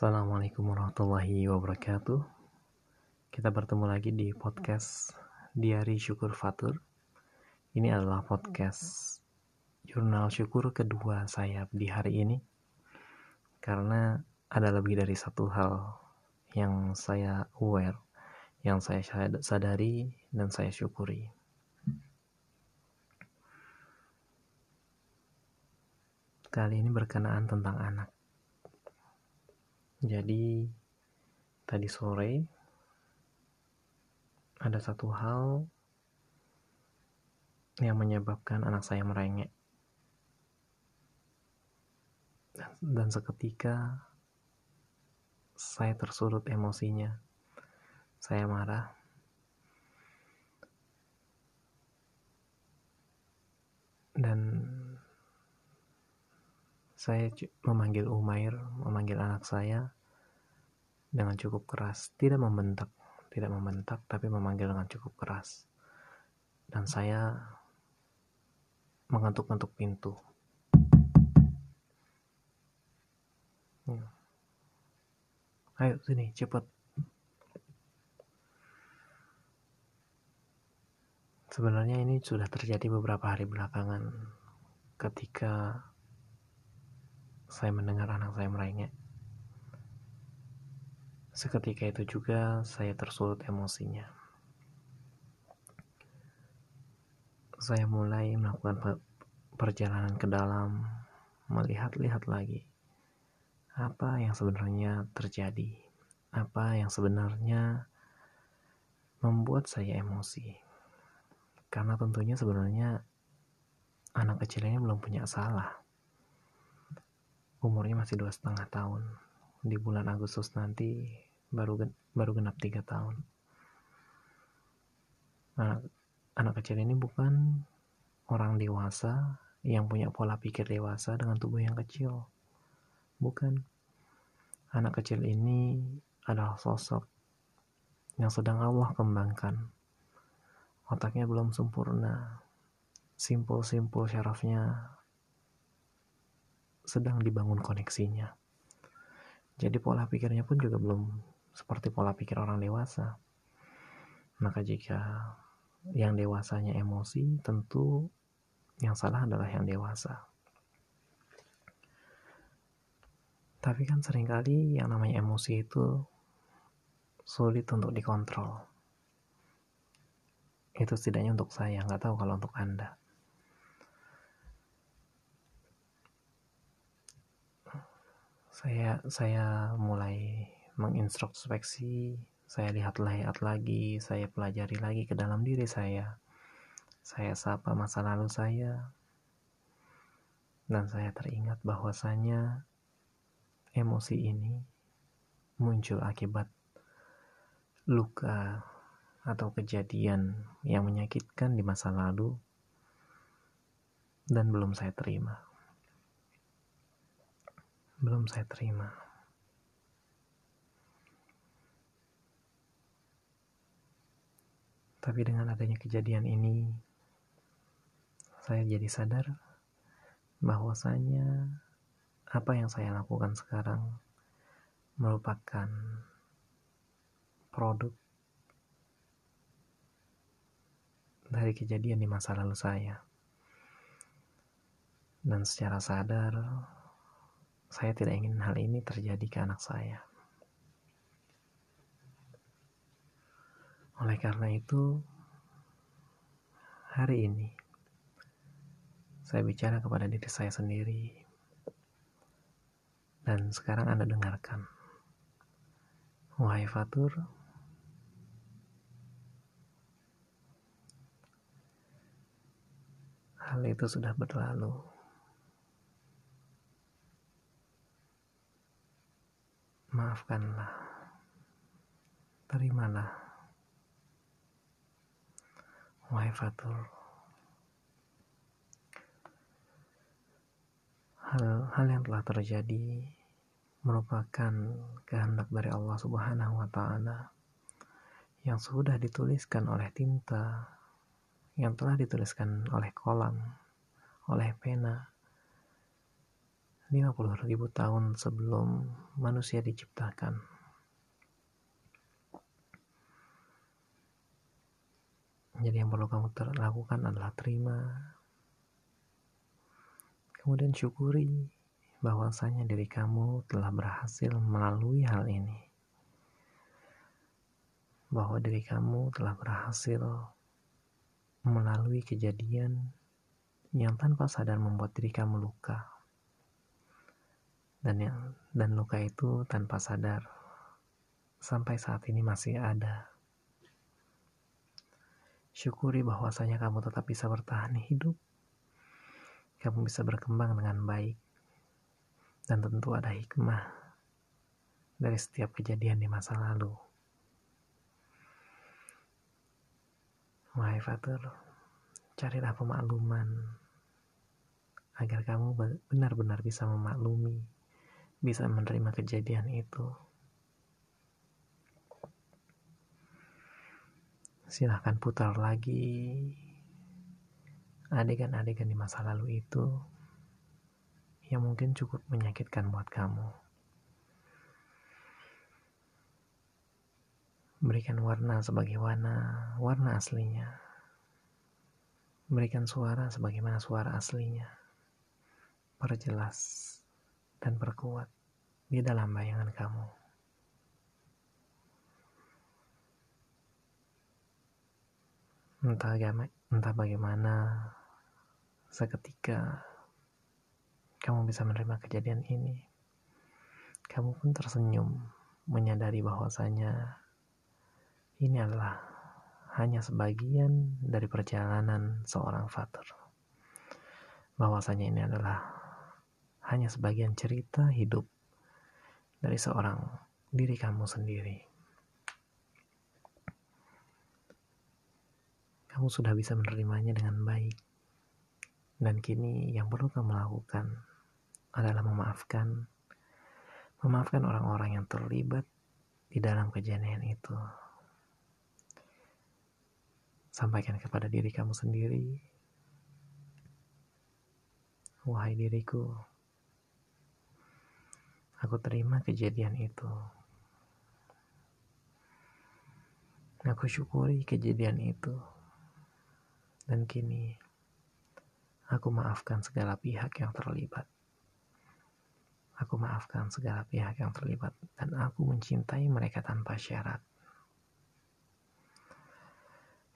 Assalamualaikum warahmatullahi wabarakatuh. Kita bertemu lagi di podcast Diari Syukur Fatur. Ini adalah podcast jurnal syukur kedua saya di hari ini. Karena ada lebih dari satu hal yang saya aware, yang saya sadari dan saya syukuri. Kali ini berkenaan tentang anak jadi tadi sore ada satu hal yang menyebabkan anak saya merengek. Dan seketika saya tersulut emosinya. Saya marah. Dan saya memanggil Umair, memanggil anak saya dengan cukup keras, tidak membentak, tidak membentak, tapi memanggil dengan cukup keras. Dan saya mengetuk-ngetuk pintu. Hmm. Ayo sini, cepat. Sebenarnya ini sudah terjadi beberapa hari belakangan ketika saya mendengar anak saya merengek. Seketika itu juga saya tersulut emosinya. Saya mulai melakukan perjalanan ke dalam, melihat-lihat lagi apa yang sebenarnya terjadi, apa yang sebenarnya membuat saya emosi. Karena tentunya sebenarnya anak kecil ini belum punya salah umurnya masih dua setengah tahun. Di bulan Agustus nanti baru baru genap tiga tahun. Anak anak kecil ini bukan orang dewasa yang punya pola pikir dewasa dengan tubuh yang kecil. Bukan. Anak kecil ini adalah sosok yang sedang Allah kembangkan. Otaknya belum sempurna. Simpul-simpul syarafnya sedang dibangun koneksinya. Jadi pola pikirnya pun juga belum seperti pola pikir orang dewasa. Maka jika yang dewasanya emosi, tentu yang salah adalah yang dewasa. Tapi kan sering kali yang namanya emosi itu sulit untuk dikontrol. Itu setidaknya untuk saya, nggak tahu kalau untuk Anda. Saya saya mulai mengintrospeksi saya lihat-lihat lagi saya pelajari lagi ke dalam diri saya. Saya sapa masa lalu saya. Dan saya teringat bahwasanya emosi ini muncul akibat luka atau kejadian yang menyakitkan di masa lalu dan belum saya terima belum saya terima. Tapi dengan adanya kejadian ini, saya jadi sadar bahwasanya apa yang saya lakukan sekarang merupakan produk dari kejadian di masa lalu saya. Dan secara sadar, saya tidak ingin hal ini terjadi ke anak saya. Oleh karena itu, hari ini saya bicara kepada diri saya sendiri, dan sekarang Anda dengarkan. Wahai Fatur, hal itu sudah berlalu. Maafkanlah, terimalah, wahai Fatur. Hal-hal yang telah terjadi merupakan kehendak dari Allah Subhanahu wa Ta'ala yang sudah dituliskan oleh tinta, yang telah dituliskan oleh kolam, oleh pena, 50 ribu tahun sebelum manusia diciptakan. Jadi yang perlu kamu lakukan adalah terima. Kemudian syukuri bahwasanya diri kamu telah berhasil melalui hal ini. Bahwa diri kamu telah berhasil melalui kejadian yang tanpa sadar membuat diri kamu luka dan yang dan luka itu tanpa sadar sampai saat ini masih ada. Syukuri bahwasanya kamu tetap bisa bertahan hidup. Kamu bisa berkembang dengan baik. Dan tentu ada hikmah dari setiap kejadian di masa lalu. Wahai Fatur, carilah pemakluman agar kamu benar-benar bisa memaklumi bisa menerima kejadian itu. Silahkan putar lagi adegan-adegan di masa lalu itu yang mungkin cukup menyakitkan buat kamu. Berikan warna sebagai warna, warna aslinya. Berikan suara sebagaimana suara aslinya. Perjelas dan berkuat di dalam bayangan kamu. Entah, entah bagaimana seketika kamu bisa menerima kejadian ini. Kamu pun tersenyum menyadari bahwasanya ini adalah hanya sebagian dari perjalanan seorang fater. Bahwasanya ini adalah hanya sebagian cerita hidup dari seorang diri kamu sendiri. Kamu sudah bisa menerimanya dengan baik. Dan kini yang perlu kamu lakukan adalah memaafkan memaafkan orang-orang yang terlibat di dalam kejadian itu. Sampaikan kepada diri kamu sendiri, wahai diriku, Aku terima kejadian itu. Aku syukuri kejadian itu. Dan kini, aku maafkan segala pihak yang terlibat. Aku maafkan segala pihak yang terlibat. Dan aku mencintai mereka tanpa syarat.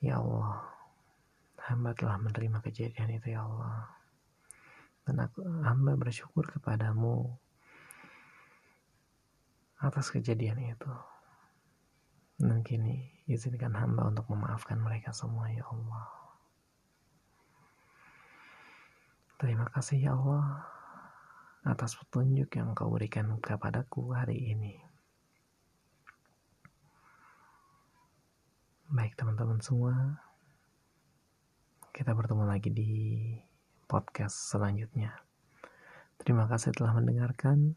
Ya Allah, hamba telah menerima kejadian itu ya Allah. Dan aku hamba bersyukur kepadamu atas kejadian itu. Dan kini izinkan hamba untuk memaafkan mereka semua ya Allah. Terima kasih ya Allah atas petunjuk yang kau berikan kepadaku hari ini. Baik teman-teman semua, kita bertemu lagi di podcast selanjutnya. Terima kasih telah mendengarkan.